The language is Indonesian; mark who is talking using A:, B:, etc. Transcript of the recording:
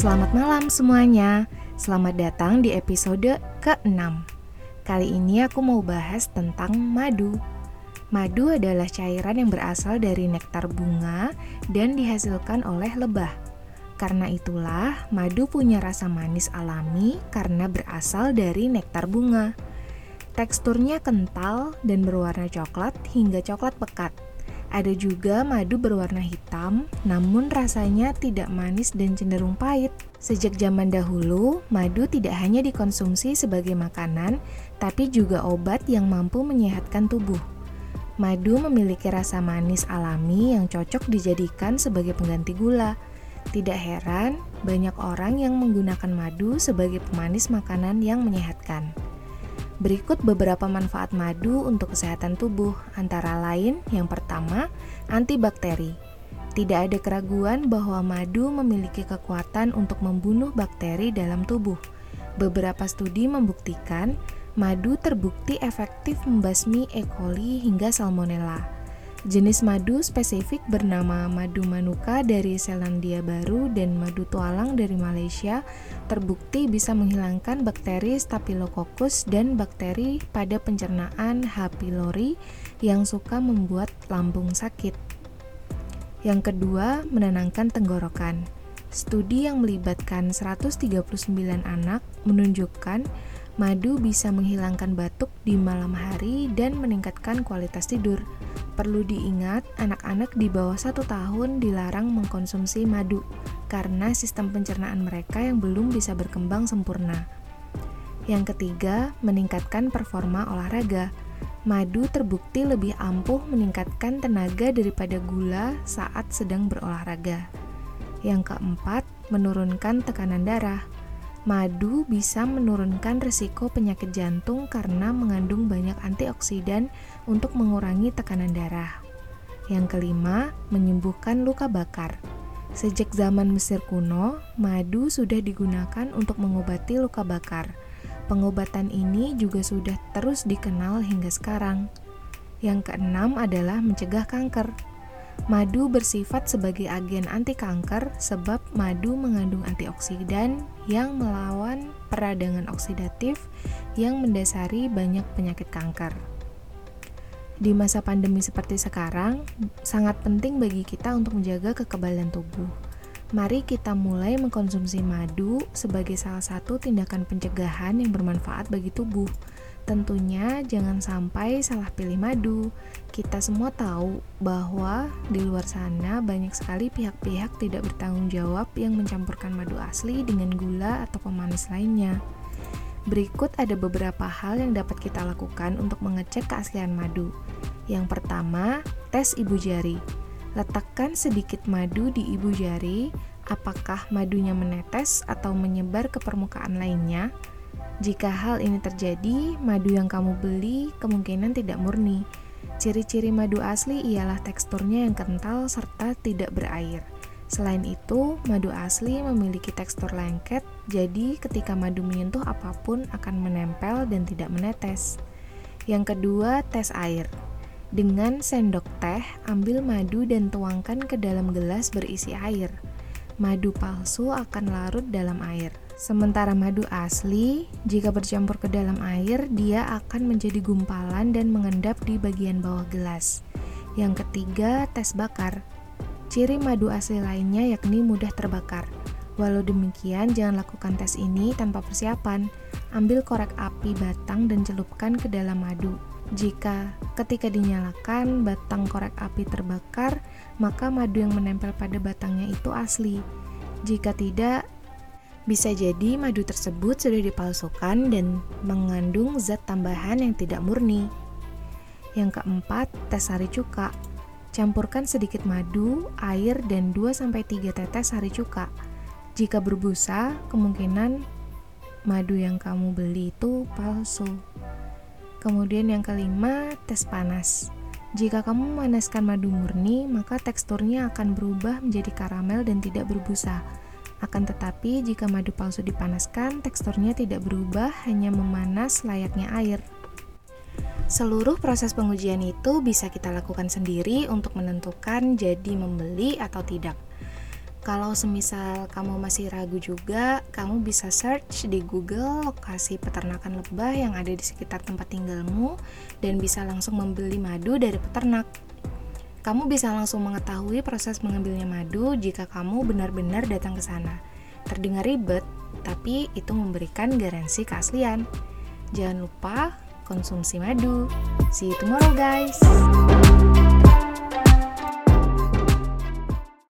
A: Selamat malam semuanya. Selamat datang di episode ke-6. Kali ini aku mau bahas tentang madu. Madu adalah cairan yang berasal dari nektar bunga dan dihasilkan oleh lebah. Karena itulah, madu punya rasa manis alami karena berasal dari nektar bunga. Teksturnya kental dan berwarna coklat hingga coklat pekat. Ada juga madu berwarna hitam, namun rasanya tidak manis dan cenderung pahit. Sejak zaman dahulu, madu tidak hanya dikonsumsi sebagai makanan, tapi juga obat yang mampu menyehatkan tubuh. Madu memiliki rasa manis alami yang cocok dijadikan sebagai pengganti gula. Tidak heran, banyak orang yang menggunakan madu sebagai pemanis makanan yang menyehatkan. Berikut beberapa manfaat madu untuk kesehatan tubuh, antara lain yang pertama, antibakteri. Tidak ada keraguan bahwa madu memiliki kekuatan untuk membunuh bakteri dalam tubuh. Beberapa studi membuktikan madu terbukti efektif membasmi E. coli hingga salmonella. Jenis madu spesifik bernama madu manuka dari Selandia Baru dan madu tualang dari Malaysia terbukti bisa menghilangkan bakteri Staphylococcus dan bakteri pada pencernaan H. pylori yang suka membuat lambung sakit. Yang kedua, menenangkan tenggorokan. Studi yang melibatkan 139 anak menunjukkan madu bisa menghilangkan batuk di malam hari dan meningkatkan kualitas tidur. Perlu diingat, anak-anak di bawah satu tahun dilarang mengkonsumsi madu karena sistem pencernaan mereka yang belum bisa berkembang sempurna. Yang ketiga, meningkatkan performa olahraga. Madu terbukti lebih ampuh meningkatkan tenaga daripada gula saat sedang berolahraga. Yang keempat, menurunkan tekanan darah. Madu bisa menurunkan risiko penyakit jantung karena mengandung banyak antioksidan untuk mengurangi tekanan darah. Yang kelima, menyembuhkan luka bakar. Sejak zaman Mesir kuno, madu sudah digunakan untuk mengobati luka bakar. Pengobatan ini juga sudah terus dikenal hingga sekarang. Yang keenam adalah mencegah kanker. Madu bersifat sebagai agen anti kanker sebab madu mengandung antioksidan yang melawan peradangan oksidatif yang mendasari banyak penyakit kanker. Di masa pandemi seperti sekarang, sangat penting bagi kita untuk menjaga kekebalan tubuh. Mari kita mulai mengkonsumsi madu sebagai salah satu tindakan pencegahan yang bermanfaat bagi tubuh Tentunya jangan sampai salah pilih madu. Kita semua tahu bahwa di luar sana banyak sekali pihak-pihak tidak bertanggung jawab yang mencampurkan madu asli dengan gula atau pemanis lainnya. Berikut ada beberapa hal yang dapat kita lakukan untuk mengecek keaslian madu. Yang pertama, tes ibu jari. Letakkan sedikit madu di ibu jari, apakah madunya menetes atau menyebar ke permukaan lainnya? Jika hal ini terjadi, madu yang kamu beli kemungkinan tidak murni. Ciri-ciri madu asli ialah teksturnya yang kental serta tidak berair. Selain itu, madu asli memiliki tekstur lengket, jadi ketika madu menyentuh apa pun akan menempel dan tidak menetes. Yang kedua, tes air. Dengan sendok teh, ambil madu dan tuangkan ke dalam gelas berisi air. Madu palsu akan larut dalam air. Sementara madu asli, jika bercampur ke dalam air, dia akan menjadi gumpalan dan mengendap di bagian bawah gelas. Yang ketiga, tes bakar. Ciri madu asli lainnya yakni mudah terbakar. Walau demikian, jangan lakukan tes ini tanpa persiapan. Ambil korek api batang dan celupkan ke dalam madu. Jika ketika dinyalakan batang korek api terbakar, maka madu yang menempel pada batangnya itu asli. Jika tidak, bisa jadi madu tersebut sudah dipalsukan dan mengandung zat tambahan yang tidak murni. Yang keempat, tes sari cuka. Campurkan sedikit madu, air, dan 2-3 tetes sari cuka. Jika berbusa, kemungkinan madu yang kamu beli itu palsu. Kemudian yang kelima, tes panas. Jika kamu memanaskan madu murni, maka teksturnya akan berubah menjadi karamel dan tidak berbusa. Akan tetapi, jika madu palsu dipanaskan, teksturnya tidak berubah, hanya memanas layaknya air. Seluruh proses pengujian itu bisa kita lakukan sendiri untuk menentukan jadi membeli atau tidak. Kalau semisal kamu masih ragu juga, kamu bisa search di Google lokasi peternakan lebah yang ada di sekitar tempat tinggalmu dan bisa langsung membeli madu dari peternak. Kamu bisa langsung mengetahui proses mengambilnya madu jika kamu benar-benar datang ke sana. Terdengar ribet, tapi itu memberikan garansi keaslian. Jangan lupa konsumsi madu. See you tomorrow, guys.